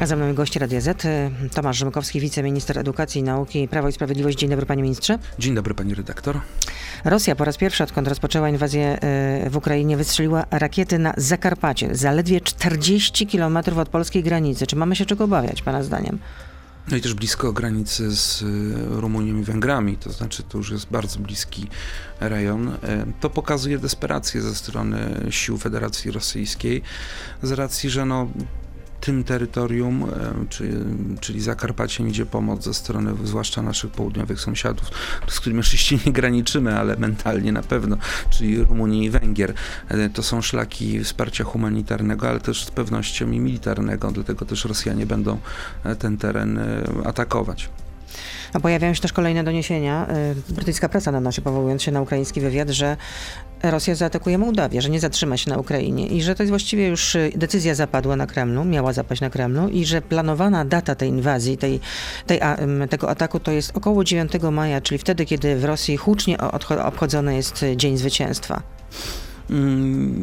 A ze mną gość Radia Z, Tomasz Rzymkowski, wiceminister edukacji i nauki Prawo i Sprawiedliwość. Dzień dobry panie ministrze. Dzień dobry pani redaktor. Rosja po raz pierwszy, odkąd rozpoczęła inwazję w Ukrainie, wystrzeliła rakiety na Zakarpacie, zaledwie 40 kilometrów od polskiej granicy. Czy mamy się czego obawiać, pana zdaniem? No i też blisko granicy z Rumunią i Węgrami, to znaczy to już jest bardzo bliski rejon. To pokazuje desperację ze strony sił Federacji Rosyjskiej z racji, że no, tym terytorium, czyli, czyli Zakarpaciem idzie pomoc ze strony zwłaszcza naszych południowych sąsiadów, z którymi oczywiście nie graniczymy, ale mentalnie na pewno, czyli Rumunii i Węgier. To są szlaki wsparcia humanitarnego, ale też z pewnością i militarnego, dlatego też Rosjanie będą ten teren atakować. A pojawiają się też kolejne doniesienia. Brytyjska prasa nanosi, powołując się na ukraiński wywiad, że Rosja zaatakuje Mołdawię, że nie zatrzyma się na Ukrainie i że to jest właściwie już decyzja zapadła na Kremlu, miała zapaść na Kremlu i że planowana data tej inwazji, tej, tej, tego ataku to jest około 9 maja, czyli wtedy, kiedy w Rosji hucznie obchodzony jest Dzień Zwycięstwa.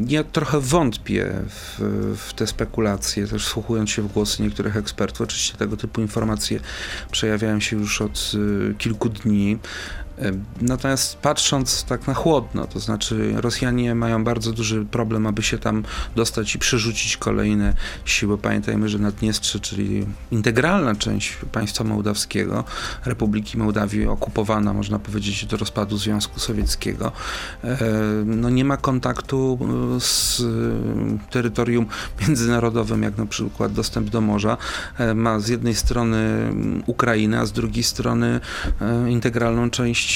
Ja trochę wątpię w, w, te spekulacje, też wsłuchując się w głosy niektórych ekspertów. Oczywiście tego typu informacje przejawiają się już od kilku dni. Natomiast patrząc tak na chłodno, to znaczy Rosjanie mają bardzo duży problem, aby się tam dostać i przerzucić kolejne siły. Pamiętajmy, że Naddniestrze, czyli integralna część państwa mołdawskiego, Republiki Mołdawii okupowana, można powiedzieć, do rozpadu Związku Sowieckiego, no nie ma kontaktu z terytorium międzynarodowym, jak na przykład dostęp do morza. Ma z jednej strony Ukrainę, a z drugiej strony integralną część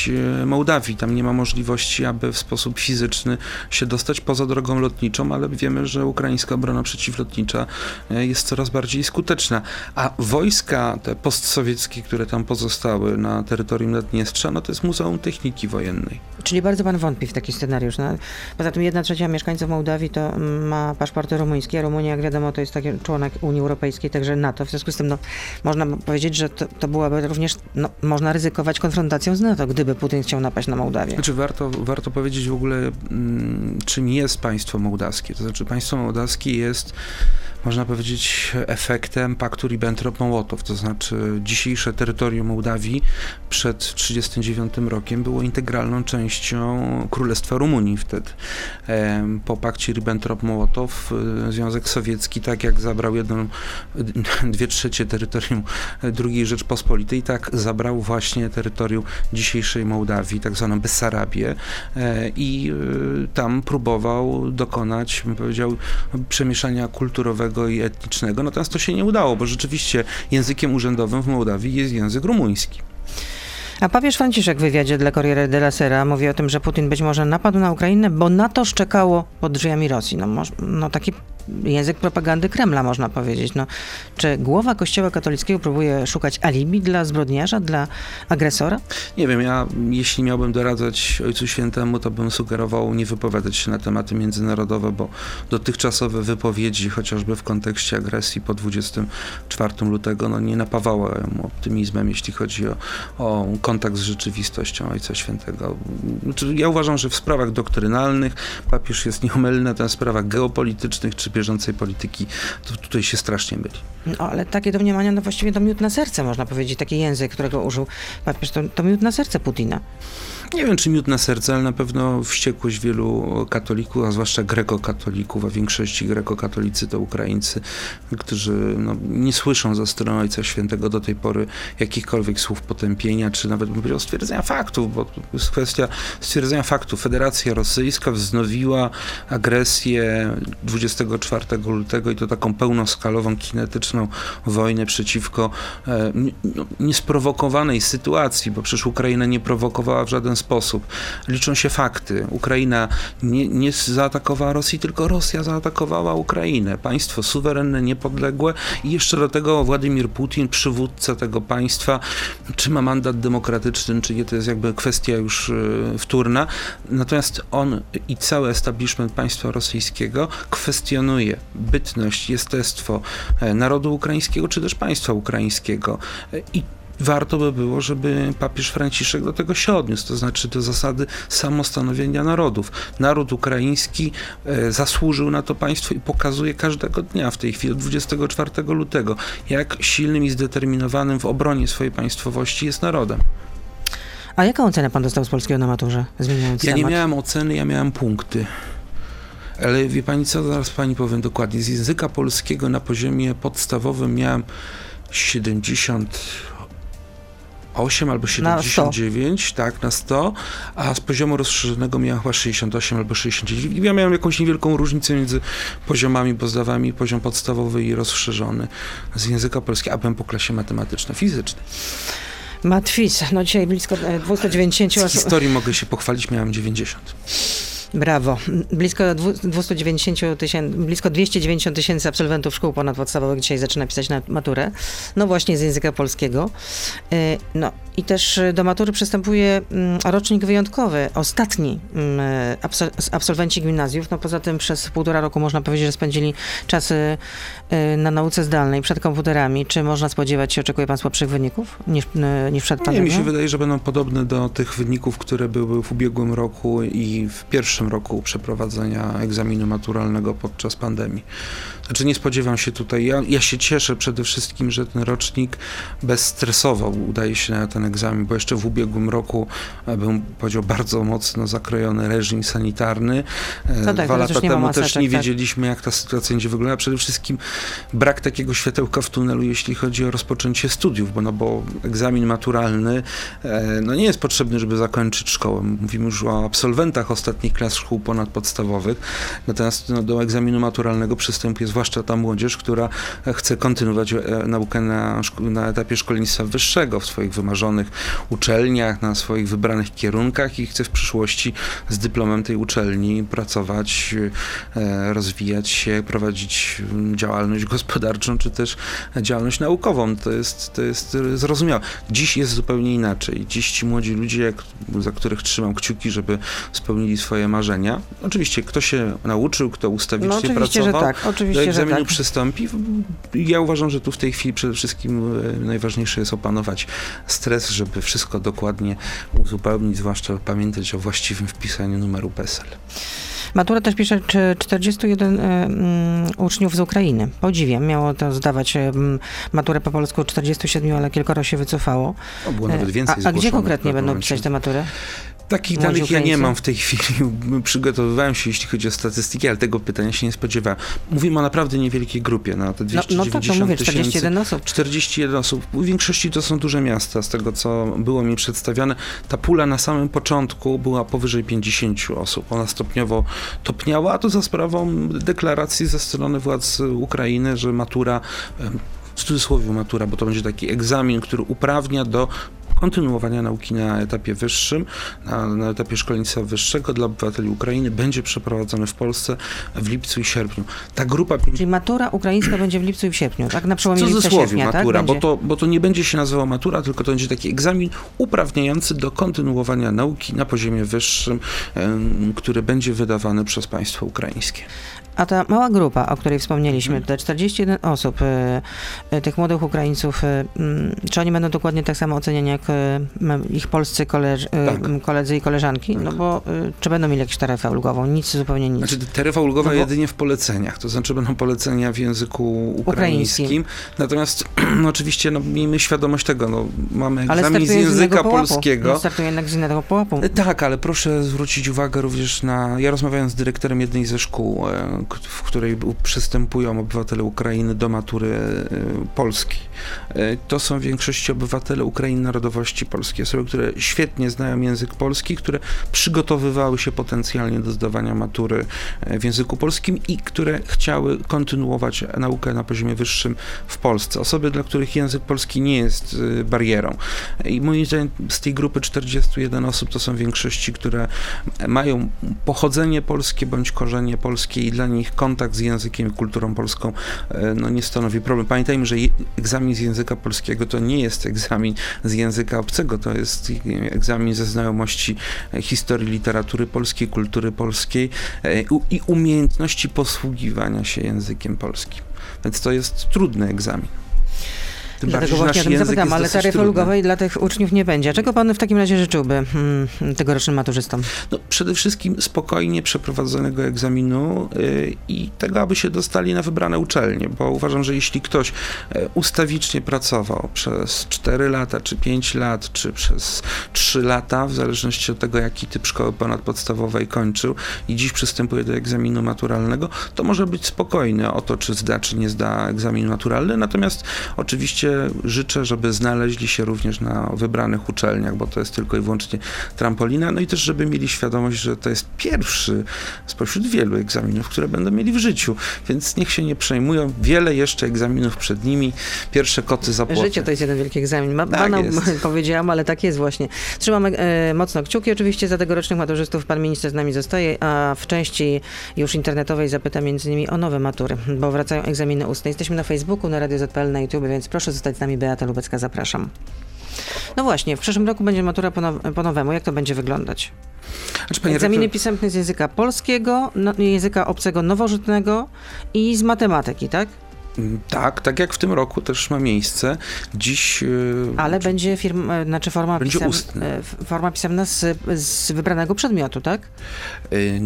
Mołdawii. Tam nie ma możliwości, aby w sposób fizyczny się dostać poza drogą lotniczą, ale wiemy, że ukraińska obrona przeciwlotnicza jest coraz bardziej skuteczna. A wojska te postsowieckie, które tam pozostały na terytorium Naddniestrza, no to jest Muzeum Techniki Wojennej. Czyli bardzo pan wątpi w taki scenariusz. No, poza tym jedna trzecia mieszkańców Mołdawii to ma paszporty rumuńskie, a Rumunia, jak wiadomo, to jest taki członek Unii Europejskiej, także NATO. W związku z tym no, można powiedzieć, że to, to byłaby również, no, można ryzykować konfrontacją z NATO, gdyby Putin chciał napaść na Mołdawię. Znaczy warto, warto powiedzieć w ogóle, mm, czym jest państwo mołdawskie. To znaczy państwo mołdawskie jest można powiedzieć, efektem paktu Ribbentrop-Mołotow, to znaczy dzisiejsze terytorium Mołdawii przed 1939 rokiem było integralną częścią Królestwa Rumunii wtedy. Po pakcie Ribbentrop-Mołotow y, Związek Sowiecki, tak jak zabrał jedną, dwie trzecie terytorium II Rzeczpospolitej, tak zabrał właśnie terytorium dzisiejszej Mołdawii, tak zwaną Bessarabię e, i y, tam próbował dokonać, bym powiedział, przemieszania kulturowego i etnicznego, natomiast to się nie udało, bo rzeczywiście językiem urzędowym w Mołdawii jest język rumuński. A papież Franciszek w wywiadzie dla Corriere della Sera mówi o tym, że Putin być może napadł na Ukrainę, bo na to szczekało pod drzwiami Rosji. No, no taki język propagandy Kremla, można powiedzieć. No, czy głowa Kościoła katolickiego próbuje szukać alibi dla zbrodniarza, dla agresora? Nie wiem, ja jeśli miałbym doradzać Ojcu Świętemu, to bym sugerował nie wypowiadać się na tematy międzynarodowe, bo dotychczasowe wypowiedzi, chociażby w kontekście agresji po 24 lutego, no nie napawały optymizmem, jeśli chodzi o, o kontakt z rzeczywistością Ojca Świętego. Znaczy, ja uważam, że w sprawach doktrynalnych papież jest nieomylny, natomiast w sprawach geopolitycznych czy bieżącej polityki, to tutaj się strasznie myli. No, ale takie domniemania, no właściwie to miód na serce, można powiedzieć, taki język, którego użył papież, to, to miód na serce Putina. Nie wiem, czy miód na serce, ale na pewno wściekłość wielu katolików, a zwłaszcza grekokatolików, a większości grekokatolicy to Ukraińcy, którzy no, nie słyszą ze strony Ojca Świętego do tej pory jakichkolwiek słów potępienia, czy nawet bym powiedział stwierdzenia faktów, bo to jest kwestia stwierdzenia faktów. Federacja Rosyjska wznowiła agresję 24 lutego i to taką pełnoskalową, kinetyczną wojnę przeciwko e, no, niesprowokowanej sytuacji, bo przecież Ukraina nie prowokowała w żaden sposób. Liczą się fakty. Ukraina nie, nie zaatakowała Rosji, tylko Rosja zaatakowała Ukrainę. Państwo suwerenne, niepodległe i jeszcze do tego Władimir Putin, przywódca tego państwa, czy ma mandat demokratyczny, czy nie, to jest jakby kwestia już e, wtórna. Natomiast on i cały establishment państwa rosyjskiego kwestionuje bytność, jestestwo e, narodu ukraińskiego, czy też państwa ukraińskiego. I warto by było, żeby papież Franciszek do tego się odniósł, to znaczy do zasady samostanowienia narodów. Naród ukraiński e, zasłużył na to państwo i pokazuje każdego dnia w tej chwili, od 24 lutego, jak silnym i zdeterminowanym w obronie swojej państwowości jest narodem. A jaką ocenę pan dostał z polskiego na maturze, zmieniając Ja temat? nie miałem oceny, ja miałem punkty. Ale wie pani co, zaraz pani powiem dokładnie. Z języka polskiego na poziomie podstawowym miałem 78 albo 79, tak, na 100, a z poziomu rozszerzonego miałem chyba 68 albo 69. Ja miałem jakąś niewielką różnicę między poziomami, bo zdawałem poziom podstawowy i rozszerzony z języka polskiego, a byłem po klasie matematyczno-fizycznej. Matwis, no dzisiaj blisko e, 290 Z osób. historii mogę się pochwalić, miałem 90. Brawo. Blisko dwu- 290 tysięcy, blisko 290 tysięcy absolwentów szkół ponadpodstawowych dzisiaj zaczyna pisać na maturę. No właśnie z języka polskiego. E, No i też do matury przystępuje mm, rocznik wyjątkowy, ostatni mm, absol- absolwenci gimnazjów. No poza tym przez półtora roku można powiedzieć, że spędzili czasy e, na nauce zdalnej przed komputerami. Czy można spodziewać się, oczekuje pan słabszych wyników niż, e, niż przed Nie, pandemią? mi się wydaje, że będą podobne do tych wyników, które były w ubiegłym roku i w pierwszym roku przeprowadzenia egzaminu maturalnego podczas pandemii. Znaczy nie spodziewam się tutaj, ja, ja się cieszę przede wszystkim, że ten rocznik bezstresowo udaje się na ten egzamin, bo jeszcze w ubiegłym roku e, był, powiedział, bardzo mocno zakrojony reżim sanitarny. E, No tak, Dwa lata już nie ma temu też maseczek, nie tak. wiedzieliśmy, jak ta sytuacja będzie wyglądała. Przede wszystkim brak takiego światełka w tunelu, jeśli chodzi o rozpoczęcie studiów, bo, no, bo egzamin maturalny e, no, nie jest potrzebny, żeby zakończyć szkołę. Mówimy już o absolwentach ostatnich klas szkół ponadpodstawowych, natomiast no, do egzaminu maturalnego przystępuje zwłaszcza ta młodzież, która chce kontynuować e, naukę na, na etapie szkolnictwa wyższego w swoich wymarzonych uczelniach, na swoich wybranych kierunkach i chce w przyszłości z dyplomem tej uczelni pracować, e, rozwijać się, prowadzić działalność gospodarczą, czy też działalność naukową. To jest, to jest e, zrozumiałe. Dziś jest zupełnie inaczej. Dziś ci młodzi ludzie, za których trzymam kciuki, żeby spełnili swoje marzenia. Oczywiście, kto się nauczył, kto ustawicznie No oczywiście, że pracował, tak. do Oczywiście, że egzaminu tak. przystąpi. Ja uważam, że tu w tej chwili przede wszystkim e, najważniejsze jest opanować stres, żeby wszystko dokładnie uzupełnić, zwłaszcza pamiętać o właściwym wpisaniu numeru PESEL. Maturę też pisze czy 41 e, mm, uczniów z Ukrainy. Podziwiam, miało to zdawać e, maturę po polsku 47, ale kilkoro się wycofało. No, było E, nawet więcej a, a gdzie konkretnie będą pisać te matury? Takich danych ja nie mam w tej chwili. Przygotowywałem się, jeśli chodzi o statystyki, ale tego pytania się nie spodziewałem. Mówimy o naprawdę niewielkiej grupie, na te No, 290 no tak, to mówię, tysięcy. 41 osób. 41 osób. W większości to są duże miasta, z tego co było mi przedstawione. Ta pula na samym początku była powyżej 50 osób. Ona stopniowo topniała, a to za sprawą deklaracji ze strony władz Ukrainy, że matura, w cudzysłowie matura, bo to będzie taki egzamin, który uprawnia do kontynuowania nauki na etapie wyższym, na, na etapie szkolnictwa wyższego dla obywateli Ukrainy będzie przeprowadzony w Polsce w lipcu i sierpniu. Ta grupa Czyli matura ukraińska będzie w lipcu i w sierpniu, tak? Na przełomie lipca sierpnia, matura, tak? bo, to, bo to nie będzie się nazywał matura, tylko to będzie taki egzamin uprawniający do kontynuowania nauki na poziomie wyższym, który będzie wydawany przez państwo ukraińskie. A ta mała grupa, o której wspomnieliśmy, Mhm. te 41 osób, e, e, tych młodych Ukraińców, e, mm, czy oni będą dokładnie tak samo oceniani jak ich polscy koleż, Tak. koledzy i koleżanki? Tak. No bo czy będą mieli jakąś taryfę ulgową? Nic, zupełnie nic. Znaczy taryfa ulgowa No bo- jedynie w poleceniach, to znaczy będą polecenia w języku Ukraińskim. ukraińskim. Natomiast no, oczywiście no, miejmy świadomość tego, no, mamy egzamin z z języka polskiego. No, startuje jednak z innego pułapu. E, Tak, ale proszę zwrócić uwagę również na. Ja rozmawiałem z dyrektorem jednej ze szkół, e, w której przystępują obywatele Ukrainy do matury e, polskiej. E, To są w większości obywatele Ukrainy narodowości polskiej, osoby, które świetnie znają język polski, które przygotowywały się potencjalnie do zdawania matury e, w języku polskim i które chciały kontynuować naukę na poziomie wyższym w Polsce. Osoby, dla których język polski nie jest barierą. I moim zdaniem z tej grupy 41 osób to są większości, które mają pochodzenie polskie bądź korzenie polskie i dla nich kontakt z językiem i kulturą polską e, no, nie stanowi problem. Pamiętajmy, że egzamin z języka polskiego to nie jest egzamin z języka obcego, to jest egzamin ze znajomości e, historii literatury polskiej, kultury polskiej e, i umiejętności posługiwania się językiem polskim. Więc to jest trudny egzamin. Tym Dlatego właśnie o tym zapytam, ale taryfy trudny. ulgowej dla tych uczniów nie będzie. A Czego pan w takim razie życzyłby hmm, tegorocznym maturzystom? No, przede wszystkim spokojnie przeprowadzonego egzaminu y, i tego, aby się dostali na wybrane uczelnie, bo uważam, że jeśli ktoś e, ustawicznie pracował przez 4 lata, czy 5 lat, czy przez 3 lata, w zależności od tego, jaki typ szkoły ponadpodstawowej kończył i dziś przystępuje do egzaminu maturalnego, to może być spokojny o to, czy zda, czy nie zda egzamin maturalny, natomiast oczywiście życzę, żeby znaleźli się również na wybranych uczelniach, bo to jest tylko i wyłącznie trampolina, no i też, żeby mieli świadomość, że to jest pierwszy spośród wielu egzaminów, które będą mieli w życiu, więc niech się nie przejmują, wiele jeszcze egzaminów przed nimi, pierwsze koty za płoty. Życie to jest jeden wielki egzamin. Ma, Tak powiedziałam, ale tak jest właśnie. Trzymamy e, mocno kciuki oczywiście za tegorocznych maturzystów. Pan minister z nami zostaje, a w części już internetowej zapyta między innymi o nowe matury, bo wracają egzaminy ustne. Jesteśmy na Facebooku, na Radio ZPL, na YouTube, więc proszę zostać z nami. Beata Lubecka, zapraszam. No właśnie, w przyszłym roku będzie matura po, now, po nowemu. Jak to będzie wyglądać? Znaczy, Egzaminy rektor, pisemne z języka polskiego, no, języka obcego nowożytnego i z matematyki, tak? mm, tak, tak jak w tym roku też ma miejsce. Dziś... y, Ale będzie firma, e, znaczy forma, Będzie pisem, e, forma pisemna z, z wybranego przedmiotu, tak? y,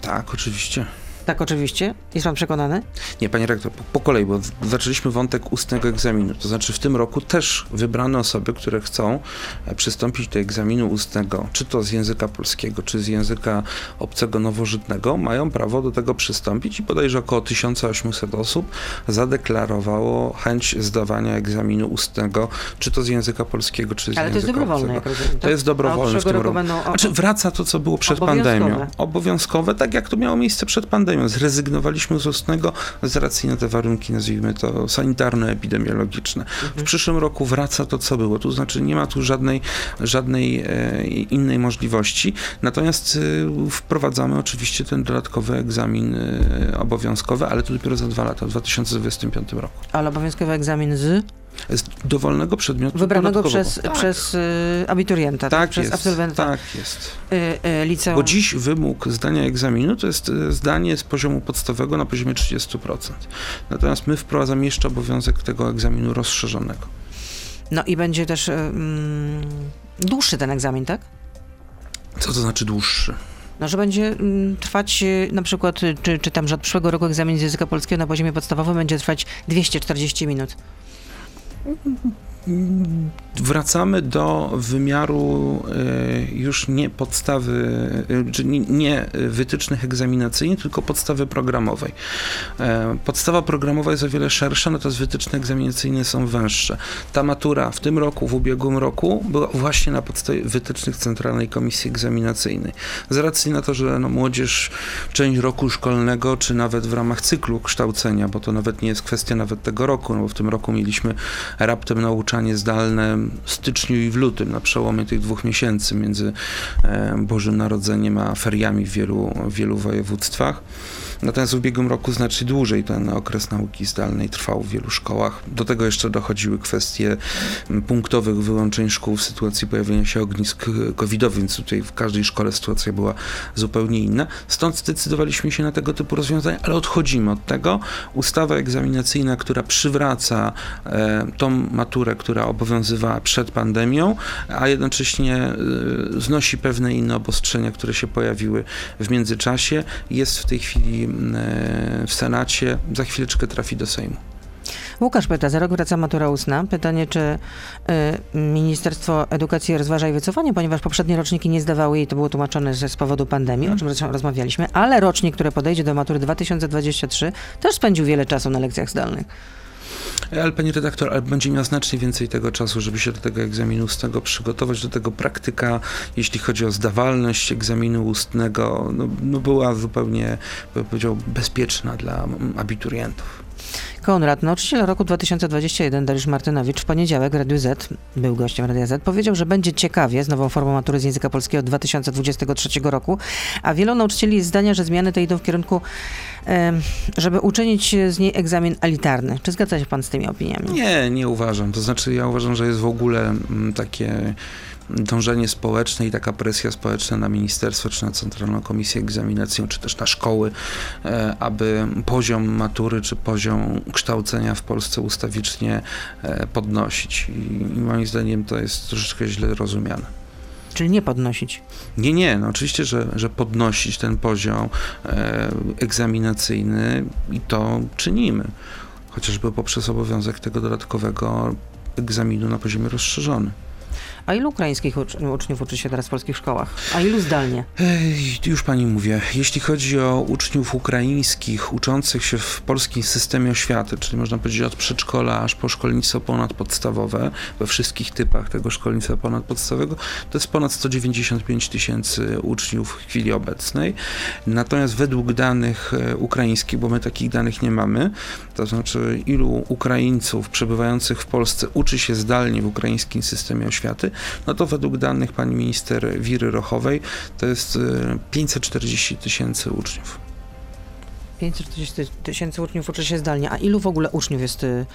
tak, oczywiście. Tak, oczywiście. Jest pan przekonany? Nie, panie rektor, po, po kolei, bo zaczęliśmy wątek ustnego egzaminu. To znaczy w tym roku też wybrane osoby, które chcą e, przystąpić do egzaminu ustnego, czy to z języka polskiego, czy z języka obcego nowożytnego, mają prawo do tego przystąpić i bodajże około 1800 osób zadeklarowało chęć zdawania egzaminu ustnego, czy to z języka polskiego, czy z Ale to jest języka dobrowolne, obcego. jak rozumiem. To jest dobrowolne w tym roku będą... Znaczy wraca to, co było przed Obowiązkowe. pandemią. Obowiązkowe, tak jak to miało miejsce przed pandemią. Zrezygnowaliśmy z ustnego z racji na te warunki, nazwijmy to, sanitarno-epidemiologiczne. W przyszłym roku wraca to, co było. To znaczy nie ma tu żadnej, żadnej e, innej możliwości. Natomiast e, wprowadzamy oczywiście ten dodatkowy egzamin e, obowiązkowy, ale to dopiero za dwa lata, w 2025 roku. Ale obowiązkowy egzamin Z dowolnego przedmiotu wybranego przez, tak, przez y, abiturienta, tak? tak przez jest, absolwenta tak jest. y, y, liceum. Bo dziś wymóg zdania egzaminu to jest zdanie z poziomu podstawowego na poziomie 30%. Natomiast my wprowadzamy jeszcze obowiązek tego egzaminu rozszerzonego. No i będzie też y, mm, dłuższy ten egzamin, tak? Co to znaczy dłuższy? No, że będzie mm, trwać y, na przykład, y, czy, czy tam, że od przyszłego roku egzamin z języka polskiego na poziomie podstawowym będzie trwać 240 minut. Mm-hmm. Wracamy do wymiaru e, już nie podstawy, e, czy nie, wytycznych egzaminacyjnych, tylko podstawy programowej. E, Podstawa programowa jest o wiele szersza, natomiast wytyczne egzaminacyjne są węższe. Ta matura w tym roku, w ubiegłym roku była właśnie na podstawie wytycznych Centralnej Komisji Egzaminacyjnej. Z racji na to, że no, młodzież część roku szkolnego, czy nawet w ramach cyklu kształcenia, bo to nawet nie jest kwestia nawet tego roku, no bo w tym roku mieliśmy raptem nauczanie zdalne w styczniu i w lutym, na przełomie tych dwóch miesięcy między e, Bożym Narodzeniem a feriami w wielu, w wielu województwach. Natomiast w ubiegłym roku znacznie dłużej ten okres nauki zdalnej trwał w wielu szkołach. Do tego jeszcze dochodziły kwestie m, punktowych wyłączeń szkół w sytuacji pojawienia się ognisk e, covidowych, więc tutaj w każdej szkole sytuacja była zupełnie inna. Stąd zdecydowaliśmy się na tego typu rozwiązania, ale odchodzimy od tego. Ustawa egzaminacyjna, która przywraca e, tą maturę, która obowiązywała przed pandemią, a jednocześnie e, znosi pewne inne obostrzenia, które się pojawiły w międzyczasie, jest w tej chwili w Senacie, za chwileczkę trafi do Sejmu. Łukasz pyta, za rok wraca matura ustna. Pytanie, czy y, Ministerstwo Edukacji rozważa jej wycofanie, ponieważ poprzednie roczniki nie zdawały jej, to było tłumaczone że z powodu pandemii, o czym rozmawialiśmy, ale rocznik, który podejdzie do matury 2023, też spędził wiele czasu na lekcjach zdalnych. Ale pani redaktor, będzie miała znacznie więcej tego czasu, żeby się do tego egzaminu ustnego przygotować, do tego praktyka, jeśli chodzi o zdawalność egzaminu ustnego, no, no była zupełnie, powiedział, bezpieczna dla abiturientów. Konrad, nauczyciel roku 2021 Dariusz Martynowicz w poniedziałek Radiu Z, był gościem Radia Z, powiedział, że będzie ciekawie z nową formą matury z języka polskiego od 2023 roku, a wielu nauczycieli jest zdania, że zmiany te idą w kierunku żeby uczynić z niej egzamin elitarny. Czy zgadza się pan z tymi opiniami? Nie, nie uważam. To znaczy, ja uważam, że jest w ogóle mm, takie dążenie społeczne i taka presja społeczna na ministerstwo, czy na Centralną Komisję Egzaminacyjną, czy też na szkoły, e, aby poziom matury, czy poziom kształcenia w Polsce ustawicznie e, podnosić. I, i moim zdaniem to jest troszeczkę źle rozumiane. Czyli nie podnosić. Nie, nie, no oczywiście, że, że podnosić ten poziom e, egzaminacyjny i to czynimy. Chociażby poprzez obowiązek tego dodatkowego egzaminu na poziomie rozszerzonym. A ilu ukraińskich ucz- uczniów uczy się teraz w polskich szkołach? A ilu zdalnie? Ej, już pani mówię, jeśli chodzi o uczniów ukraińskich uczących się w polskim systemie oświaty, czyli można powiedzieć od przedszkola aż po szkolnictwo ponadpodstawowe, we wszystkich typach tego szkolnictwa ponadpodstawowego, to jest ponad 195 tysięcy uczniów w chwili obecnej. Natomiast według danych e, ukraińskich, bo my takich danych nie mamy, to znaczy ilu Ukraińców przebywających w Polsce uczy się zdalnie w ukraińskim systemie oświaty, no to według danych pani minister Wiry Rochowej to jest e, 540 tysięcy uczniów. 540 tysięcy uczniów uczy się zdalnie. A ilu w ogóle uczniów jest y,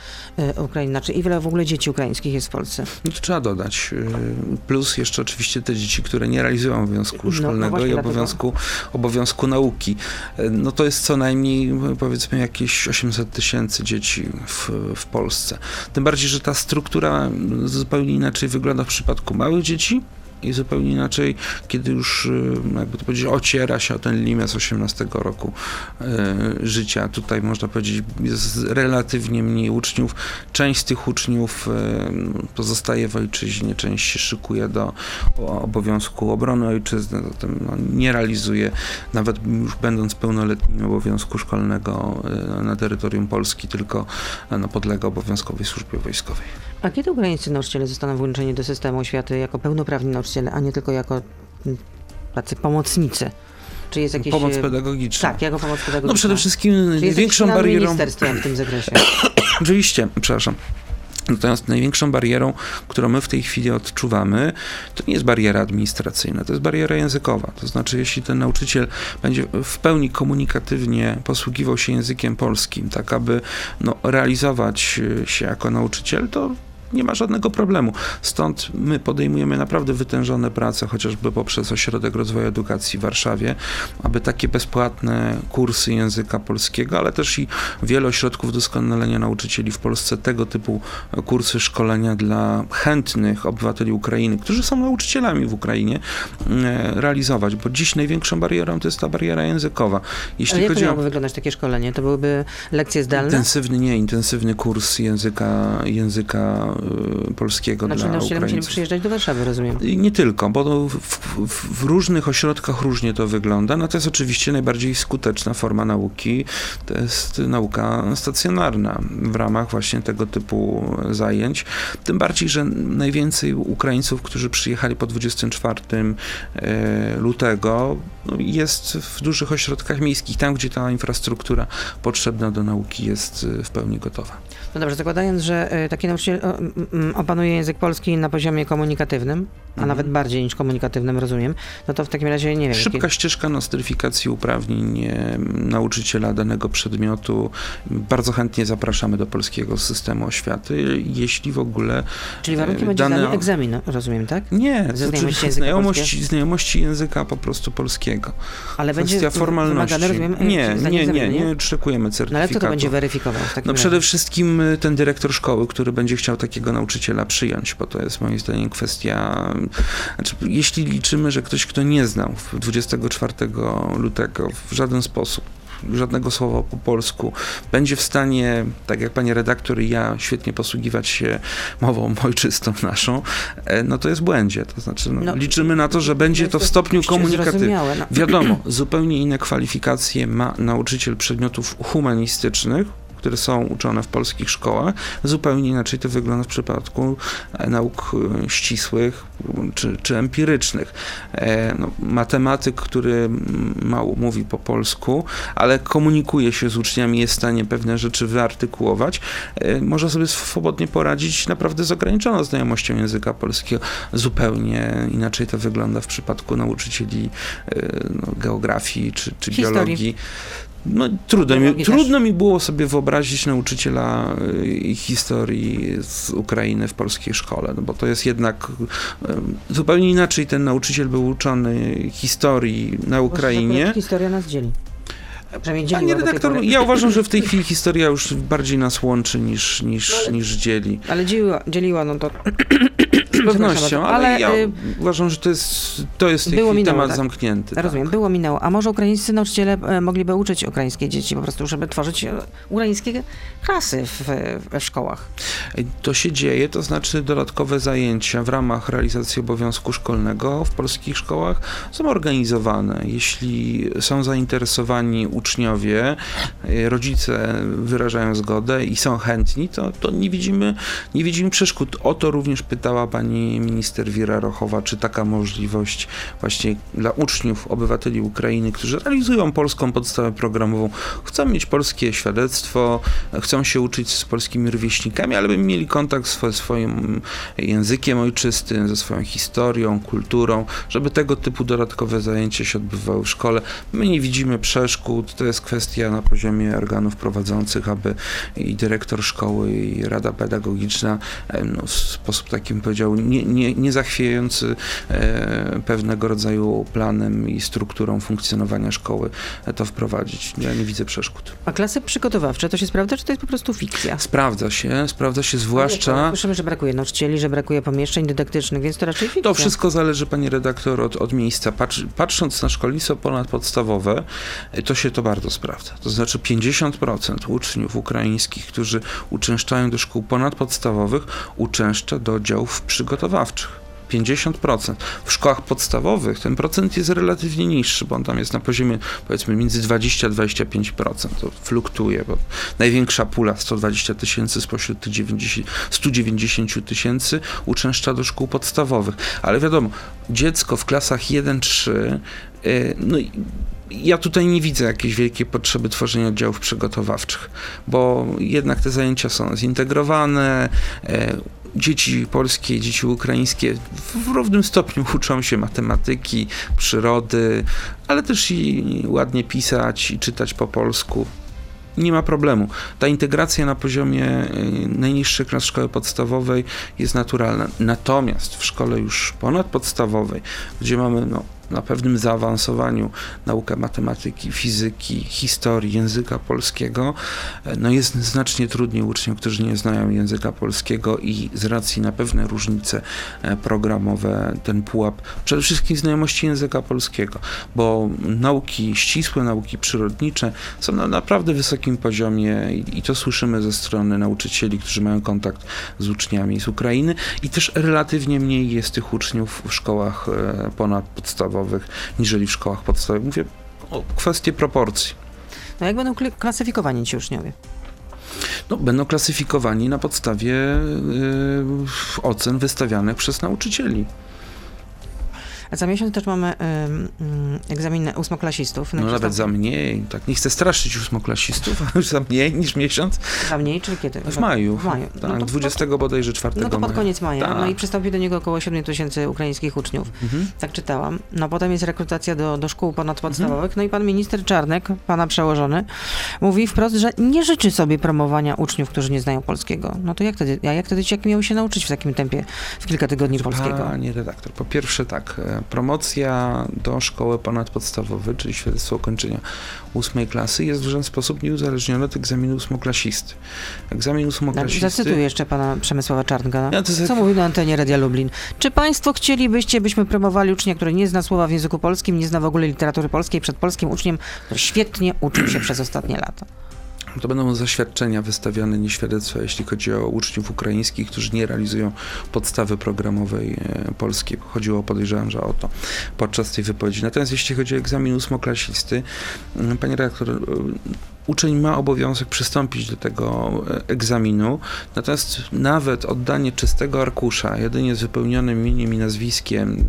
y, Ukrainy? Znaczy, ile w ogóle dzieci ukraińskich jest w Polsce? No to trzeba dodać. e, Plus jeszcze oczywiście te dzieci, które nie realizują obowiązku No, no szkolnego właśnie i dlatego. obowiązku, obowiązku nauki. E, No to jest co najmniej powiedzmy jakieś 800 tysięcy dzieci w, w Polsce. Tym bardziej, że ta struktura zupełnie inaczej wygląda w przypadku małych dzieci i zupełnie inaczej, kiedy już, e, jakby to powiedzieć, ociera się o ten limit z 18 roku e, życia. Tutaj można powiedzieć, jest relatywnie mniej uczniów. Część z tych uczniów e, pozostaje w ojczyźnie, część się szykuje do obowiązku obrony ojczyzny, zatem no, nie realizuje, nawet już będąc pełnoletnim obowiązku szkolnego na terytorium Polski, tylko no, podlega obowiązkowej służbie wojskowej. A kiedy ukraińscy nauczyciele zostaną włączeni do systemu oświaty jako pełnoprawni nauczyciele, a nie tylko jako mm, tacy pomocnicy? Czy jest jakieś... Pomoc e, pedagogiczna. Tak, jako pomoc pedagogiczna. No przede wszystkim Czy największą barierą... ministerstwa w tym zakresie? Oczywiście, przepraszam. Natomiast największą barierą, którą my w tej chwili odczuwamy, to nie jest bariera administracyjna, to jest bariera językowa. To znaczy, jeśli ten nauczyciel będzie w pełni komunikatywnie posługiwał się językiem polskim, tak aby no, realizować y, się jako nauczyciel, to nie ma żadnego problemu. Stąd my podejmujemy naprawdę wytężone prace, chociażby poprzez Ośrodek Rozwoju Edukacji w Warszawie, aby takie bezpłatne kursy języka polskiego, ale też i wiele ośrodków doskonalenia nauczycieli w Polsce, tego typu kursy szkolenia dla chętnych obywateli Ukrainy, którzy są nauczycielami w Ukrainie, e, realizować, bo dziś największą barierą to jest ta bariera językowa. Jeśli Ale jak chodzi o miałoby wyglądać takie szkolenie? To byłyby lekcje zdalne? intensywny, nie, intensywny kurs języka, języka polskiego Znaczy dla musieli Ukraińców. przyjeżdżać do Warszawy, rozumiem. I Nie tylko, bo to w, w, w różnych ośrodkach różnie to wygląda, natomiast oczywiście najbardziej skuteczna forma nauki to jest nauka stacjonarna w ramach właśnie tego typu zajęć. Tym bardziej, że najwięcej Ukraińców, którzy przyjechali po 24 e, lutego, no, jest w dużych ośrodkach miejskich, tam gdzie ta infrastruktura potrzebna do nauki jest e, w pełni gotowa. No dobrze, zakładając, że y, taki nauczyciel opanuje język polski na poziomie komunikatywnym, a Mhm. nawet bardziej niż komunikatywnym, rozumiem, no to w takim razie nie wiem. Szybka jakie- ścieżka nostryfikacji uprawnień nauczyciela danego przedmiotu. Bardzo chętnie zapraszamy do polskiego systemu oświaty, jeśli w ogóle Czyli warunkiem e, będzie dane- zdanie egzaminu, rozumiem, tak? nie, znaczy znajomości języka znajomości, znajomości języka po prostu polskiego. Ale będzie Kwestia w- formalności. wymagane, rozumiem, nie, nie, nie, egzaminu, nie oczekujemy No ale certyfikatu. kto to będzie weryfikował No razie? przede wszystkim y, ten dyrektor szkoły, który będzie chciał takiego nauczyciela przyjąć, bo to jest moim zdaniem kwestia, znaczy, jeśli liczymy, że ktoś, kto nie znał w 24 lutego w żaden sposób żadnego słowa po polsku, będzie w stanie, tak jak pani redaktor i ja, świetnie posługiwać się mową ojczystą naszą, e, no to jest błędzie. To znaczy, no, No, liczymy na to, że będzie to w stopniu komunikatywnym. No. Wiadomo, zupełnie inne kwalifikacje ma nauczyciel przedmiotów humanistycznych, które są uczone w polskich szkołach. Zupełnie inaczej to wygląda w przypadku e, nauk e, ścisłych czy, czy empirycznych. E, no, matematyk, który mało mówi po polsku, ale komunikuje się z uczniami, jest w stanie pewne rzeczy wyartykułować, może sobie swobodnie poradzić naprawdę z ograniczoną znajomością języka polskiego. Zupełnie inaczej to wygląda w przypadku nauczycieli no, geografii czy, czy biologii. No, trudno, mi, trudno mi było sobie wyobrazić nauczyciela y, historii z Ukrainy w polskiej szkole, no bo to jest jednak y, zupełnie inaczej ten nauczyciel był uczony historii na Ukrainie. Historia nas dzieli. Dzieliła Panie redaktor, ja uważam, że w tej chwili historia już bardziej nas łączy niż, niż, No niż dzieli. Ale dzieliła, dzieliła no to... Z pewnością, ale, ale, ja y, uważam, że to jest, to jest było minęło, temat tak? zamknięty. tak. Rozumiem, było, minęło. A może ukraińscy nauczyciele e, mogliby uczyć ukraińskie dzieci po prostu, żeby tworzyć e, ukraińskie klasy w, we szkołach? To się dzieje, to znaczy dodatkowe zajęcia w ramach realizacji obowiązku szkolnego w polskich szkołach są organizowane. Jeśli są zainteresowani uczniowie, y, rodzice wyrażają zgodę i są chętni, to, to nie, widzimy, nie widzimy przeszkód. O to również pytała pani minister Wira Rochowa, czy taka możliwość właśnie dla uczniów, obywateli Ukrainy, którzy realizują polską podstawę programową, chcą mieć polskie świadectwo, chcą się uczyć z polskimi rówieśnikami, ale by mieli kontakt ze swoim językiem ojczystym, ze swoją historią, kulturą, żeby tego typu dodatkowe zajęcia się odbywały w szkole. My nie widzimy przeszkód, to jest kwestia na poziomie organów prowadzących, aby i dyrektor szkoły, i rada pedagogiczna no, w sposób takim powiedział, nie, nie, nie zachwiający e, pewnego rodzaju planem i strukturą funkcjonowania szkoły e, to wprowadzić. Ja nie widzę przeszkód. A klasy przygotowawcze, to się sprawdza, czy to jest po prostu fikcja? Sprawdza się, sprawdza się zwłaszcza... Słyszymy, że brakuje nauczycieli, że brakuje pomieszczeń dydaktycznych, więc to raczej fikcja. To wszystko zależy, panie redaktor, od, od miejsca. Patrz, patrząc na szkolnictwo ponadpodstawowe, y, to się to bardzo sprawdza. To znaczy 50% uczniów ukraińskich, którzy uczęszczają do szkół ponadpodstawowych, uczęszcza do oddziałów przygotowawczych. 50%. W szkołach podstawowych ten procent jest relatywnie niższy, bo on tam jest na poziomie powiedzmy między 20 a 25%. To fluktuuje, bo największa pula 120 tysięcy spośród tych 90, 190 tysięcy uczęszcza do szkół podstawowych. Ale wiadomo, dziecko w klasach 1-3, y, no i ja tutaj nie widzę jakiejś wielkiej potrzeby tworzenia oddziałów przygotowawczych, bo jednak te zajęcia są zintegrowane. Dzieci polskie, dzieci ukraińskie w równym stopniu uczą się matematyki, przyrody, ale też i ładnie pisać i czytać po polsku. Nie ma problemu. Ta integracja na poziomie y, najniższych klas szkoły podstawowej jest naturalna. Natomiast w szkole już ponadpodstawowej, gdzie mamy no, na pewnym zaawansowaniu naukę matematyki, fizyki, historii, języka polskiego, no jest znacznie trudniej uczniom, którzy nie znają języka polskiego i z racji na pewne różnice e, programowe ten pułap, przede wszystkim znajomości języka polskiego, bo nauki ścisłe, nauki przyrodnicze są na naprawdę wysokim poziomie i, to słyszymy ze strony nauczycieli, którzy mają kontakt z uczniami z Ukrainy i też relatywnie mniej jest tych uczniów w szkołach e, ponadpodstawowych niżeli w szkołach podstawowych. Mówię o kwestii proporcji. No jak będą klasyfikowani ci uczniowie? No, będą klasyfikowani na podstawie y, ocen wystawianych przez nauczycieli. Za miesiąc też mamy ym, egzamin ósmoklasistów. No i nawet za mniej. Tak, nie chcę straszyć ósmoklasistów, ale już za mniej niż miesiąc. Za mniej, czy kiedy? W maju. W maju. Tak, no to, 20 bodajże 4 no to pod maja. koniec maja. Tak. No i przystąpi do niego około 7 tysięcy ukraińskich uczniów. Mhm. Tak czytałam. No potem jest rekrutacja do, do szkół ponadpodstawowych. Mhm. No i pan minister Czarnek, pana przełożony, mówi wprost, że nie życzy sobie promowania uczniów, którzy nie znają polskiego. No to jak wtedy, a jak wtedy dzieciaki miały się nauczyć w takim tempie w kilka tygodni polskiego? Panie redaktor, po pierwsze tak, promocja do szkoły ponadpodstawowej, czyli świadectwo ukończenia ósmej klasy jest w żaden sposób nieuzależnione od egzaminu ósmoklasisty. Egzamin ósmoklasisty... Zacytuję jeszcze pana Przemysława Czarnka. Ja Co mówił na antenie Radia Lublin? Czy państwo chcielibyście, byśmy promowali ucznia, który nie zna słowa w języku polskim, nie zna w ogóle literatury polskiej przed polskim uczniem, który świetnie uczył się przez ostatnie lata? To będą zaświadczenia wystawiane, nie świadectwa, jeśli chodzi o uczniów ukraińskich, którzy nie realizują podstawy programowej e, polskiej. Chodziło, podejrzewam, że o to podczas tej wypowiedzi. Natomiast jeśli chodzi o egzamin ósmoklasisty, m, panie redaktor, uczeń ma obowiązek przystąpić do tego e, egzaminu, natomiast nawet oddanie czystego arkusza, jedynie z wypełnionym imieniem i nazwiskiem,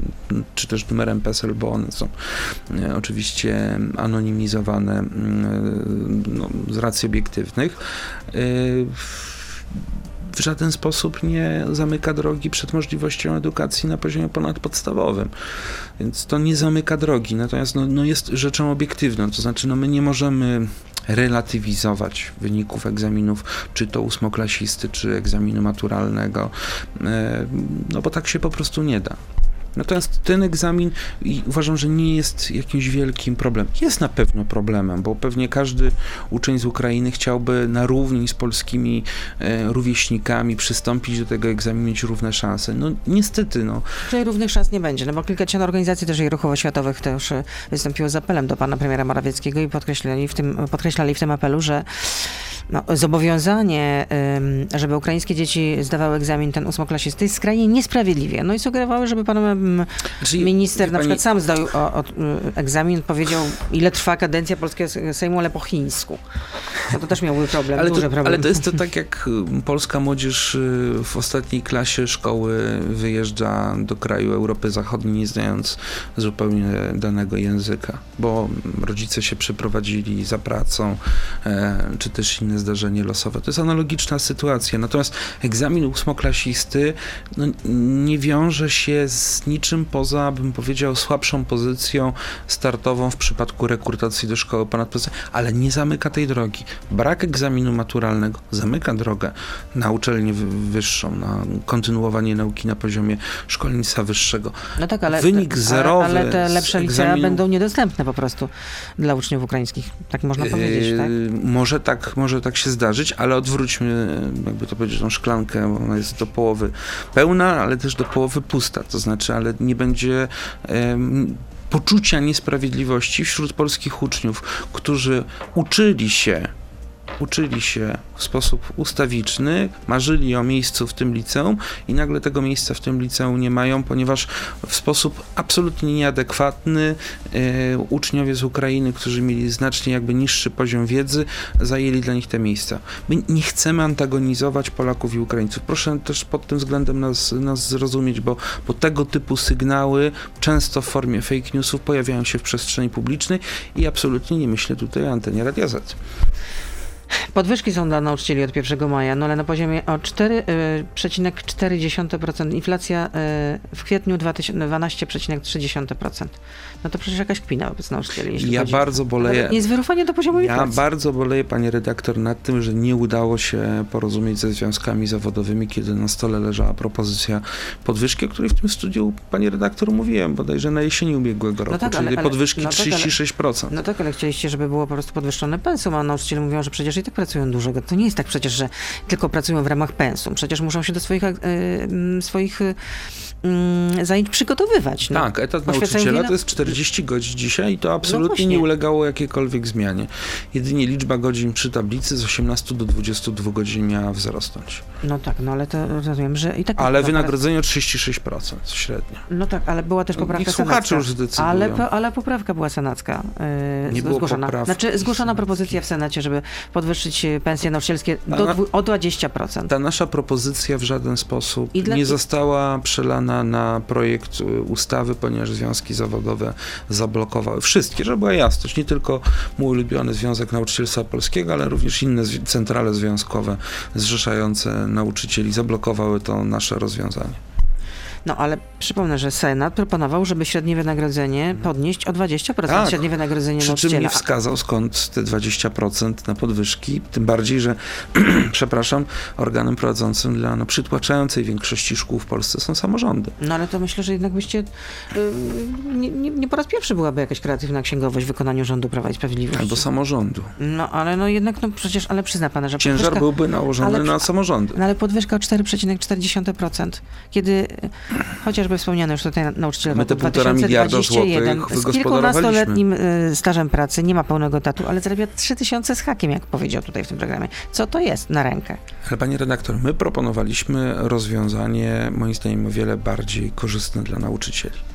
czy też numerem PESEL, bo one są e, oczywiście anonimizowane e, no, z racji obiektywnych, w żaden sposób nie zamyka drogi przed możliwością edukacji na poziomie ponadpodstawowym. Więc to nie zamyka drogi, natomiast no, no jest rzeczą obiektywną, to znaczy no my nie możemy relatywizować wyników egzaminów, czy to ósmoklasisty, czy egzaminu maturalnego, e, no bo tak się po prostu nie da. Natomiast ten egzamin uważam, że nie jest jakimś wielkim problemem. Jest na pewno problemem, bo pewnie każdy uczeń z Ukrainy chciałby na równi z polskimi e, rówieśnikami przystąpić do tego egzaminu, mieć równe szanse. No niestety, no. Czyli równych szans nie będzie, no bo kilkadziesiąt organizacji też i ruchowo-światowych też e, wystąpiło z apelem do pana premiera Morawieckiego i podkreślali w tym, podkreślali w tym apelu, że no, zobowiązanie, żeby ukraińskie dzieci zdawały egzamin ten ósmoklasisty jest skrajnie niesprawiedliwie. No i sugerowały, żeby pan znaczy, minister na pani... przykład sam zdał o, o, egzamin, powiedział, ile trwa kadencja polskiego Sejmu, ale po chińsku. No to też miałby problem, ale duży to, problem. Ale to jest to tak, jak polska młodzież y, w ostatniej klasie szkoły wyjeżdża do kraju Europy Zachodniej, nie znając zupełnie danego języka, bo rodzice się przyprowadzili za pracą, e, czy też inne zdarzenie losowe. To jest analogiczna sytuacja. Natomiast egzamin ósmoklasisty no, nie wiąże się z niczym poza, bym powiedział, słabszą pozycją startową w przypadku rekrutacji do szkoły ponadpodstawowej, ale nie zamyka tej drogi. Brak egzaminu maturalnego zamyka drogę na uczelnię wyższą, na kontynuowanie nauki na poziomie szkolnictwa wyższego. No tak, ale, Wynik zerowy ale, ale te lepsze egzaminu... licea będą niedostępne po prostu dla uczniów ukraińskich. Tak można powiedzieć, tak? Yy, może tak, może tak się zdarzyć, ale odwróćmy, jakby to powiedzieć, tą szklankę, bo ona jest do połowy pełna, ale też do połowy pusta. To znaczy, ale nie będzie poczucia niesprawiedliwości wśród polskich uczniów, którzy uczyli się uczyli się w sposób ustawiczny, marzyli o miejscu w tym liceum i nagle tego miejsca w tym liceum nie mają, ponieważ w sposób absolutnie nieadekwatny e, uczniowie z Ukrainy, którzy mieli znacznie jakby niższy poziom wiedzy, zajęli dla nich te miejsca. My nie chcemy antagonizować Polaków i Ukraińców. Proszę też pod tym względem nas, nas zrozumieć, bo, bo tego typu sygnały często w formie fake newsów pojawiają się w przestrzeni publicznej i absolutnie nie myślę tutaj o antenie Radia Z. Podwyżki są dla nauczycieli od 1 maja, no ale na poziomie o 4,4%. Y, Inflacja y, w kwietniu 12,3%. No to przecież jakaś kpina wobec nauczycieli. Jeśli ja chodzi. bardzo boleję. Nie jest wyrównanie do poziomu Ja inflacji. bardzo boleję, panie redaktor, nad tym, że nie udało się porozumieć ze związkami zawodowymi, kiedy na stole leżała propozycja podwyżki, o której w tym studiu, pani redaktor, mówiłem, bodajże na jesieni ubiegłego no roku, no tak, czyli ale, podwyżki no 36%. Tak, ale, no tak, ale chcieliście, żeby było po prostu podwyższone pensum, a nauczyciele mówią, że przecież i tak pracują dużo. To nie jest tak przecież, że tylko pracują w ramach pensum. Przecież muszą się do swoich, e, swoich mm, zajęć przygotowywać. No. Tak, etat nauczyciela to jest 40 godzin dzisiaj i to absolutnie no nie ulegało jakiejkolwiek zmianie. Jedynie liczba godzin przy tablicy z 18 do 22 godzin miała wzrosnąć. No tak, no ale to rozumiem, że i tak... Ale wynagrodzenie o 36% średnio. No tak, ale była też poprawka Niech słuchacze już zdecydują. Ale, ale poprawka była senacka yy, nie zgłoszona. Było znaczy zgłoszona propozycja w Senacie, żeby podwyższyć pensje nauczycielskie do, o 20%. Ta nasza propozycja w żaden sposób dla... nie została przelana na projekt y, ustawy, ponieważ związki zawodowe zablokowały wszystkie, żeby była jasność, nie tylko mój ulubiony Związek Nauczycielstwa Polskiego, ale również inne centrale związkowe zrzeszające nauczycieli zablokowały to nasze rozwiązanie. No ale przypomnę, że Senat proponował, żeby średnie wynagrodzenie podnieść o 20%. Tak. Średnie wynagrodzenie Przy czym nie wskazał skąd te 20% na podwyżki, tym bardziej, że przepraszam, organem prowadzącym dla no, przytłaczającej większości szkół w Polsce są samorządy. No ale to myślę, że jednak byście yy, nie, nie, nie, po raz pierwszy byłaby jakaś kreatywna księgowość w wykonaniu rządu Prawa i Sprawiedliwości. Albo samorządu. No ale no jednak, no przecież, ale przyzna pan, że Ciężar byłby nałożony ale, na samorządy. No ale podwyżka o 4,4%, kiedy chociażby wspomniano już tutaj nauczyciel My te półtora miliarda złotych z kilkunastoletnim y, stażem pracy, nie ma pełnego tatu, ale zarabia 3000 z hakiem, jak powiedział tutaj w tym programie. Co to jest na rękę? Ale panie redaktor, my proponowaliśmy rozwiązanie, moim zdaniem, o wiele bardziej korzystne dla nauczycieli.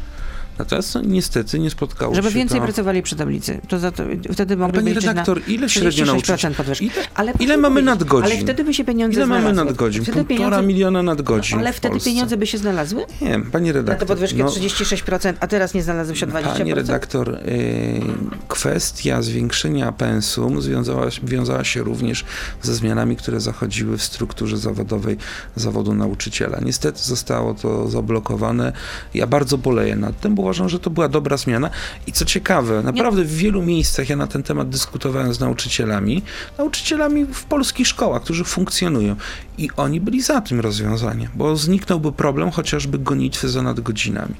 Natomiast no, niestety nie spotkało Żeby się więcej to... pracowali przy tablicy. To to, wtedy Ale mogliby Pani liczyć na redaktor, ile średnio nauczyciel? 36% podwyżki. Ile, Ale ile mamy nadgodzin? Ale wtedy by się pieniądze ile mamy znalazły. nadgodzin? Wtedy Półtora pieniądze, miliona nadgodzin ale w wtedy pieniądze by się znalazły? Nie, pani Na redaktor. te podwyżki no, 36%, a teraz nie znalazły się o 20%? Pani redaktor, y, kwestia zwiększenia pensum związała, wiązała się również ze zmianami, które zachodziły w strukturze zawodowej zawodu nauczyciela. Niestety zostało to zablokowane. Ja bardzo boleję nad tym, bo uważam, że to była dobra zmiana. I co ciekawe, naprawdę w wielu miejscach ja na ten temat dyskutowałem z nauczycielami, nauczycielami w polskich szkołach, którzy funkcjonują. I oni byli za tym rozwiązaniem, bo zniknąłby problem chociażby gonitwy za nadgodzinami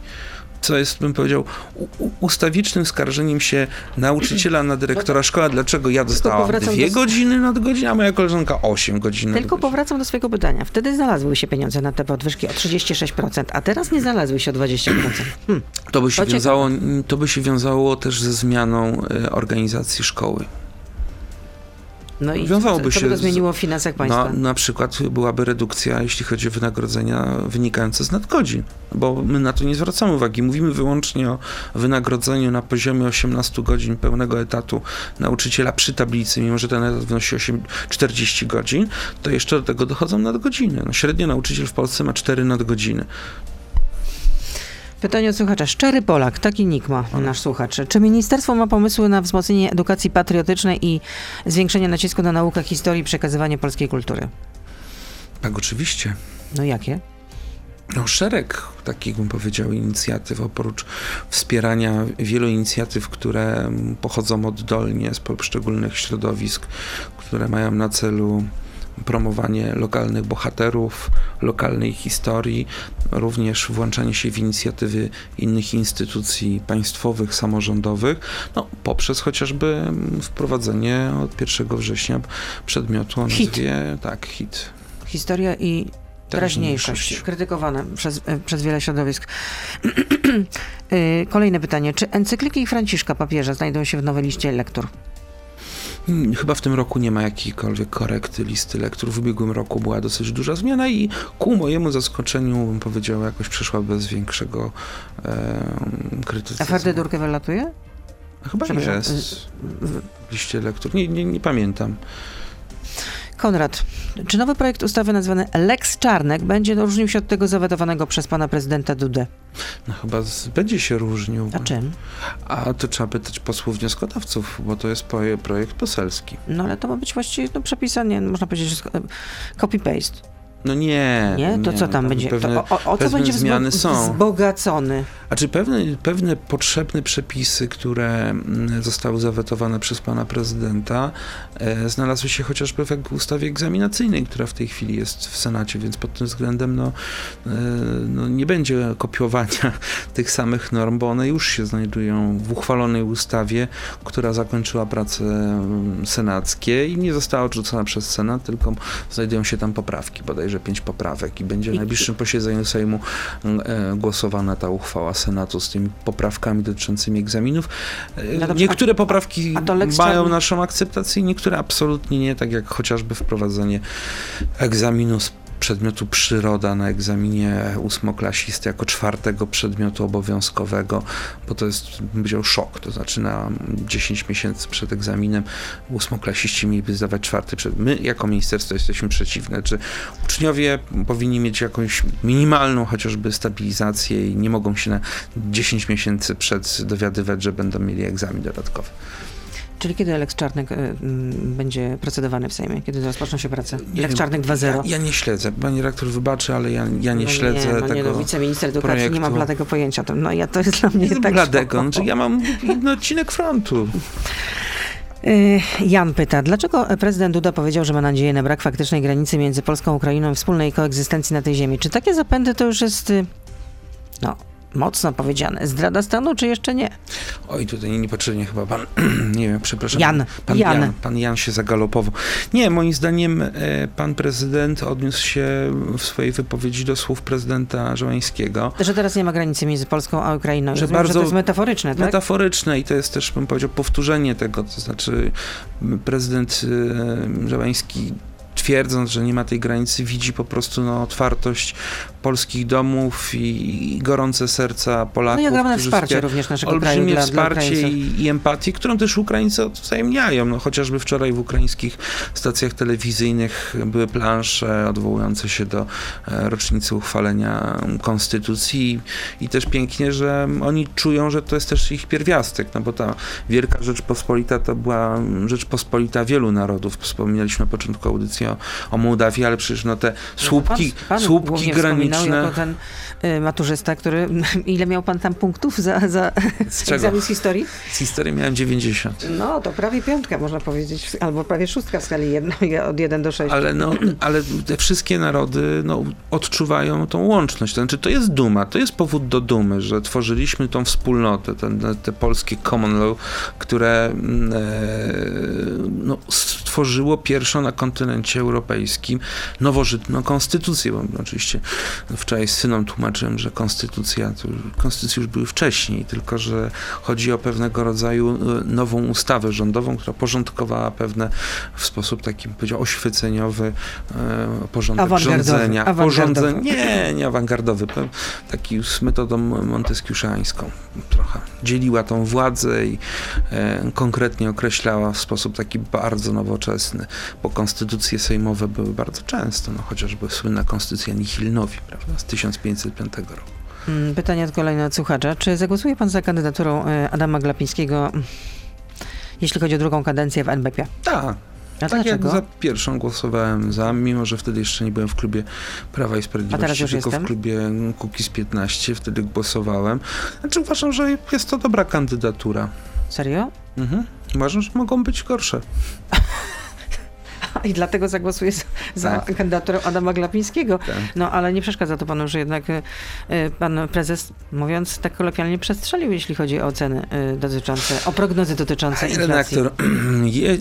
co jest, bym powiedział, ustawicznym skarżeniem się nauczyciela na dyrektora szkoły, dlaczego ja dostałam dwie do- godziny nadgodzin, a moja koleżanka osiem godzin Tylko powracam do swojego pytania. Wtedy znalazły się pieniądze na te podwyżki o 36%, a teraz nie znalazły się o 20%. Hmm. To by, się To wiązało, to by się wiązało też ze zmianą e, organizacji szkoły. No i Wiązałoby co, co by to zmieniło w finansach państwa? Na, na przykład byłaby redukcja, jeśli chodzi o wynagrodzenia wynikające z nadgodzin, bo my na to nie zwracamy uwagi. Mówimy wyłącznie o wynagrodzeniu na poziomie 18 godzin pełnego etatu nauczyciela przy tablicy, mimo że ten etat wynosi 8, 40 godzin, to jeszcze do tego dochodzą nadgodziny. No, średnio nauczyciel w Polsce ma 4 nadgodziny. Pytanie od słuchacza. Szczery Polak, taki nick ma nasz słuchacz. Czy ministerstwo ma pomysły na wzmocnienie edukacji patriotycznej i zwiększenie nacisku na naukę historii i przekazywanie polskiej kultury? Tak, oczywiście. No jakie? No, szereg takich, bym powiedział, inicjatyw, oprócz wspierania wielu inicjatyw, które pochodzą oddolnie z poszczególnych środowisk, które mają na celu promowanie lokalnych bohaterów, lokalnej historii, również włączanie się w inicjatywy innych instytucji państwowych, samorządowych, no, poprzez chociażby wprowadzenie od 1 września przedmiotu o Hit. nazwie, tak, hit. Historia i teraźniejszość. Krytykowane przez, e, przez wiele środowisk. Y, Kolejne pytanie. Czy encykliki Franciszka papieża znajdą się w nowej liście lektur? Hmm, Chyba w tym roku nie ma jakiejkolwiek korekty listy lektur. W ubiegłym roku była dosyć duża zmiana i ku mojemu zaskoczeniu, bym powiedział, jakoś przeszła bez większego e, krytycyzmu. A Ferdydurkę wylatuje? Chyba Przepraszam, jest w liście lektur. Nie, nie, nie pamiętam. Konrad, czy nowy projekt ustawy nazwany Lex Czarnek będzie różnił się od tego zawetowanego przez pana prezydenta Dudę? No chyba z, będzie się różnił. A czym? A to trzeba pytać posłów wnioskodawców, bo to jest projekt poselski. No ale to ma być właściwie no, przepisanie, można powiedzieć, copy-paste. No nie. Nie? To co tam będzie? Pewne, to, o, o co będzie zmiany wzbo- są. wzbogacony? A czy pewne, pewne potrzebne przepisy, które mm, zostały zawetowane przez pana prezydenta, e, znalazły się chociażby w ustawie egzaminacyjnej, która w tej chwili jest w Senacie, więc pod tym względem no, e, no, nie będzie kopiowania tych samych norm, bo one już się znajdują w uchwalonej ustawie, która zakończyła prace mm, senackie i nie została odrzucona przez Senat, tylko znajdują się tam poprawki, bodajże pięć poprawek i będzie w najbliższym posiedzeniu Sejmu e, głosowana ta uchwała Senatu z tymi poprawkami dotyczącymi egzaminów. No dobrze, niektóre poprawki a mają naszą akceptację, niektóre absolutnie nie, tak jak chociażby wprowadzenie egzaminu z przedmiotu przyroda na egzaminie ósmoklasisty jako czwartego przedmiotu obowiązkowego, bo to jest, bym powiedział, szok. To znaczy na 10 miesięcy przed egzaminem ósmoklasiści mieliby zdawać czwarty przedmiot. My jako ministerstwo jesteśmy przeciwne. Czy uczniowie powinni mieć jakąś minimalną chociażby stabilizację i nie mogą się na 10 miesięcy przed dowiadywać, że będą mieli egzamin dodatkowy. Czyli kiedy Lex Czarnek y, mm, będzie procedowany w Sejmie? Kiedy rozpoczną się prace? Nie wiem. Czarnek 2.0? Ja, ja nie śledzę. Pani rektor wybaczy, ale ja, ja nie No śledzę nie, tego. Nie, no, wiceminister edukacji nie ma projektu. bladego pojęcia. No ja to jest dla mnie Nie tak bladego, znaczy ja mam jeden odcinek frontu. Y, Jan pyta, dlaczego prezydent Duda powiedział, że ma nadzieję na brak faktycznej granicy między Polską a Ukrainą i wspólnej koegzystencji na tej ziemi? Czy takie zapędy to już jest, y, no, mocno powiedziane, zdrada stanu, czy jeszcze nie? Oj, tutaj niepotrzebnie chyba pan, nie wiem, przepraszam. Jan, Pan Jan. Jan. Pan Jan się zagalopował. Nie, moim zdaniem e, pan prezydent odniósł się w swojej wypowiedzi do słów prezydenta Żołańskiego. Że teraz nie ma granicy między Polską a Ukrainą. Że Rozumiem, że bardzo to jest metaforyczne, tak? Metaforyczne i to jest też, bym powiedział, powtórzenie tego, to znaczy prezydent e, Żołański twierdząc, że nie ma tej granicy, widzi po prostu no, otwartość polskich domów i, i gorące serca Polaków. No i ogromne wsparcie również naszego kraju Olbrzymie dla, wsparcie dla i, i empatię, którą też Ukraińcy odwzajemniają. No, chociażby wczoraj w ukraińskich stacjach telewizyjnych były plansze odwołujące się do e, rocznicy uchwalenia konstytucji i, i też pięknie, że oni czują, że to jest też ich pierwiastek, no bo ta Wielka Rzeczpospolita to była Rzeczpospolita wielu narodów. Wspominaliśmy na początku audycji o, o Mołdawii, ale przecież no te słupki, pan, pan słupki graniczne... jako ten y, maturzysta, który... Ile miał pan tam punktów za, za Z czego? z historii? Z historii miałem 90. No, to prawie piątka, można powiedzieć, albo prawie szóstka w skali jedno, od 1 do 6. Ale, no, ale te wszystkie narody no, odczuwają tą łączność. To znaczy, to jest duma, to jest powód do dumy, że tworzyliśmy tą wspólnotę, ten, te polskie common law, które mm, e, no, stworzyło pierwszą na kontynencie europejskim nowożytną konstytucję. Bo oczywiście wczoraj z synom tłumaczyłem, że konstytucja, konstytucje już były wcześniej, tylko że chodzi o pewnego rodzaju e, nową ustawę rządową, która porządkowała pewne w sposób taki, powiedział, oświeceniowy e, porządek rządzenia. Porządzeń, nie, nie awangardowy, taki z metodą monteskiuszańską trochę. Dzieliła tą władzę i e, konkretnie określała w sposób taki bardzo nowoczesny, bo konstytucje sejmowe były bardzo często, no chociażby słynna konstytucja Nihilnowi, prawda, z 1505 roku. Mm, Pytanie od kolejnego słuchacza. Czy zagłosuje pan za kandydaturą y, Adama Glapińskiego, mm, jeśli chodzi o drugą kadencję w NBP? Tak, A tak jak za pierwszą głosowałem za, mimo że wtedy jeszcze nie byłem w klubie Prawa i Sprawiedliwości, tylko jestem? w klubie Kukiz 15, wtedy głosowałem. Znaczy uważam, że jest to dobra kandydatura. Serio? Mhm. Uważam, że mogą być gorsze. I dlatego zagłosuję za, za Tak. kandydaturą Adama Glapińskiego. Tak. No, ale nie przeszkadza to panu, że jednak y, y, pan prezes, mówiąc tak kolokwialnie, przestrzelił, jeśli chodzi o ceny y, dotyczące, o prognozy dotyczące inflacji. redaktor, je,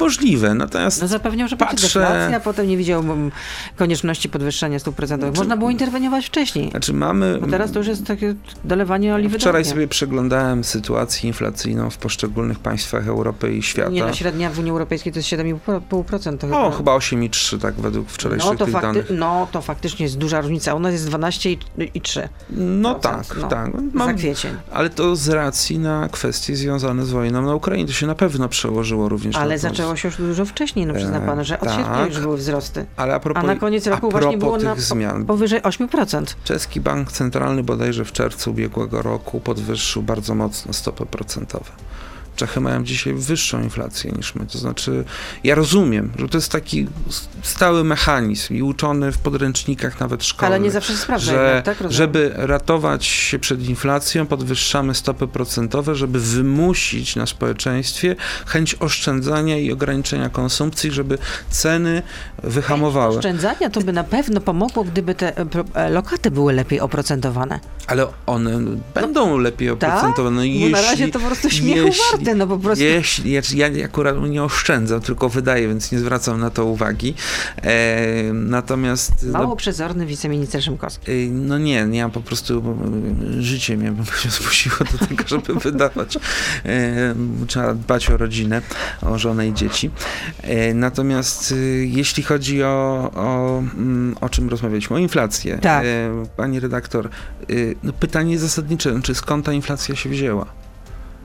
możliwe, natomiast No zapewniał, że Patrzę- deflacja, a potem nie widział mm, konieczności podwyższenia stóp procentowych. Znaczy- Można było interweniować wcześniej. znaczy mamy... Bo teraz to już jest takie dolewanie oliwy Wczoraj sobie przeglądałem sytuację inflacyjną w poszczególnych państwach Europy i świata. Nie, no średnia w Unii Europejskiej to jest 7,5%. To O, chyba. chyba 8,3 tak według wczorajszych no, to tych fakty, danych. no to faktycznie jest duża różnica. U nas jest 12 i, i 3. No procent, tak, no. tak. Za Mam, kwiecień. ale to z racji na kwestie związane z wojną na Ukrainie. To się na pewno przełożyło również Ale zaczęło się już dużo wcześniej, no przyzna E, pan, że od tak. sierpnia już były wzrosty. Ale a propos, A na koniec roku właśnie było na zmian. powyżej 8%. Czeski Bank Centralny bodajże w czerwcu ubiegłego roku podwyższył bardzo mocno stopy procentowe. Czechy mają dzisiaj wyższą inflację niż my. To znaczy, ja rozumiem, że to jest taki stały mechanizm i uczony w podręcznikach nawet szkolnych. Ale nie zawsze się sprawdza że jednak, tak? Rozumiem. żeby ratować się przed inflacją, podwyższamy stopy procentowe, żeby wymusić na społeczeństwie chęć oszczędzania i ograniczenia konsumpcji, żeby ceny wyhamowały. Oszczędzania to by na pewno pomogło, gdyby te e, e, lokaty były lepiej oprocentowane. Ale one będą lepiej oprocentowane. No, Bo na razie to po prostu śmiechu no po prostu. Jeśli, ja, ja akurat nie oszczędzam, tylko wydaję, więc nie zwracam na to uwagi. E, natomiast... Mało no, przezorny wiceminister Szymkowski. y, no nie, ja po prostu y, życie mnie zmusiło do tego, żeby wydawać. E, Trzeba dbać o rodzinę, o żonę i dzieci. E, Natomiast y, jeśli chodzi o, o, mm, o czym rozmawialiśmy, o inflację. Tak. E, Pani redaktor, no pytanie zasadnicze, czy skąd ta inflacja się wzięła?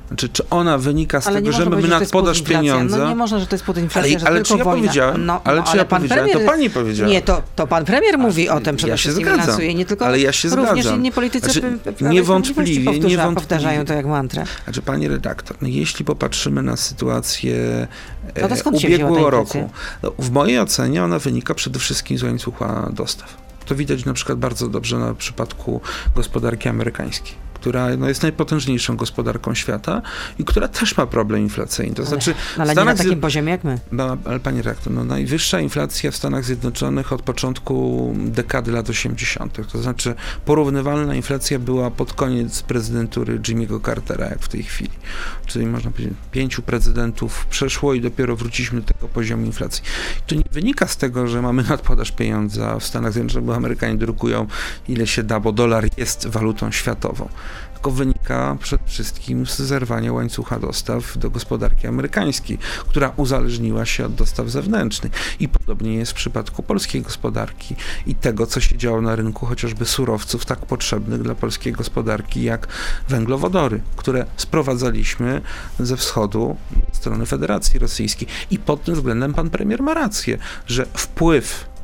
Znaczy, czy ona wynika z Ale tego, że my powiedzieć, że to nad jest podaż podinflacja. pieniądza? No nie można, że to jest podinflacja, ale że ale czy ja wojna. powiedziałem? No, ale no, czy ja pan powiedziałem? premier... To pani powiedziała. Nie, to, to pan premier mówi o tym przede ja się wszystkim zgadzam. lansuje, nie tylko Ale ja się również zgadzam. inni politycy Znaczy, niewątpliwie, niewątpliwie. powtarzają to jak mantrę. Znaczy, panie redaktor, no jeśli popatrzymy na sytuację e, No to skąd wzięła ta ubiegłego roku, no, w mojej ocenie ona wynika przede wszystkim z łańcucha dostaw. To widać na przykład bardzo dobrze na przypadku gospodarki amerykańskiej która no, jest najpotężniejszą gospodarką świata i która też ma problem inflacyjny. To znaczy, No, ale w nie na Stanach takim poziomie jak my. no, ale panie rektor, no najwyższa inflacja w Stanach Zjednoczonych od początku dekady lat 80. To znaczy porównywalna inflacja była pod koniec prezydentury Jimmy'ego Cartera, jak w tej chwili. Czyli można powiedzieć, pięciu prezydentów przeszło i dopiero wróciliśmy do tego poziomu inflacji. To nie wynika z tego, że mamy nadpodaż pieniądza w Stanach Zjednoczonych, bo Amerykanie drukują ile się da, bo dolar jest walutą światową. Tylko wynika przede wszystkim z zerwania łańcucha dostaw do gospodarki amerykańskiej, która uzależniła się od dostaw zewnętrznych. I podobnie jest w przypadku polskiej gospodarki i tego, co się działo na rynku chociażby surowców tak potrzebnych dla polskiej gospodarki, jak węglowodory, które sprowadzaliśmy ze wschodu do strony Federacji Rosyjskiej. I pod tym względem pan premier ma rację, że wpływ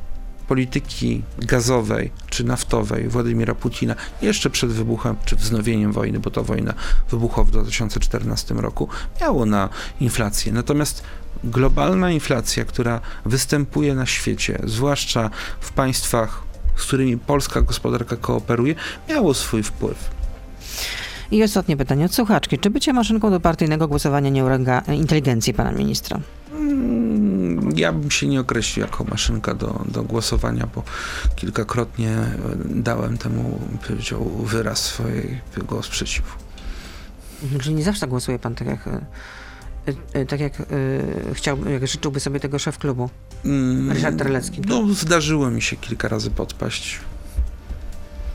polityki gazowej czy naftowej Władimira Putina jeszcze przed wybuchem czy wznowieniem wojny, bo ta wojna wybuchła w 2014 roku, miało na inflację. Natomiast globalna inflacja, która występuje na świecie, zwłaszcza w państwach, z którymi polska gospodarka kooperuje, miało swój wpływ. I ostatnie pytanie od słuchaczki. Czy bycie maszynką do partyjnego głosowania nie urąga inteligencji pana ministra? Mm, Ja bym się nie określił jako maszynka do, do głosowania, bo kilkakrotnie e, dałem temu powiedział, wyraz swojego sprzeciwu. Czyli nie zawsze głosuje pan tak jak, e, e, tak jak chciał, jak życzyłby sobie tego szef klubu. Mm, Ryszard Terlecki. No, zdarzyło mi się kilka razy podpaść.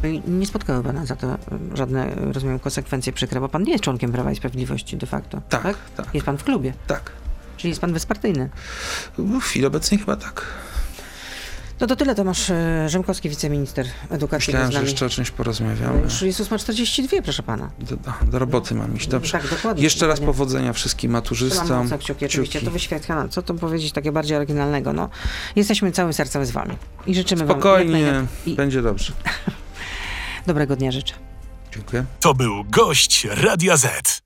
No Nie spotkały pana za to żadne, rozumiem, konsekwencje przykre, bo pan nie jest członkiem Prawa i Sprawiedliwości de facto. Tak, tak, Jest pan w klubie, tak. Czyli jest pan bezpartyjny. W chwili obecnej chyba tak. No to tyle, Tomasz e, Rzymkowski, wiceminister edukacji Myślałem, że jeszcze o czymś porozmawiamy. Już jest 8.42, proszę pana. Do, do, do roboty mam iść. Dobrze. Tak, dokładnie. Jeszcze raz powodzenia wszystkim maturzystom. mocno kciuki, oczywiście. Kciuki. To wyświetla nam. Co tu powiedzieć takie bardziej oryginalnego? No, jesteśmy całym sercem z wami i życzymy wam Spokojnie, najlep- i będzie dobrze. dobrego dnia życzę. Dziękuję. To był gość Radia Z.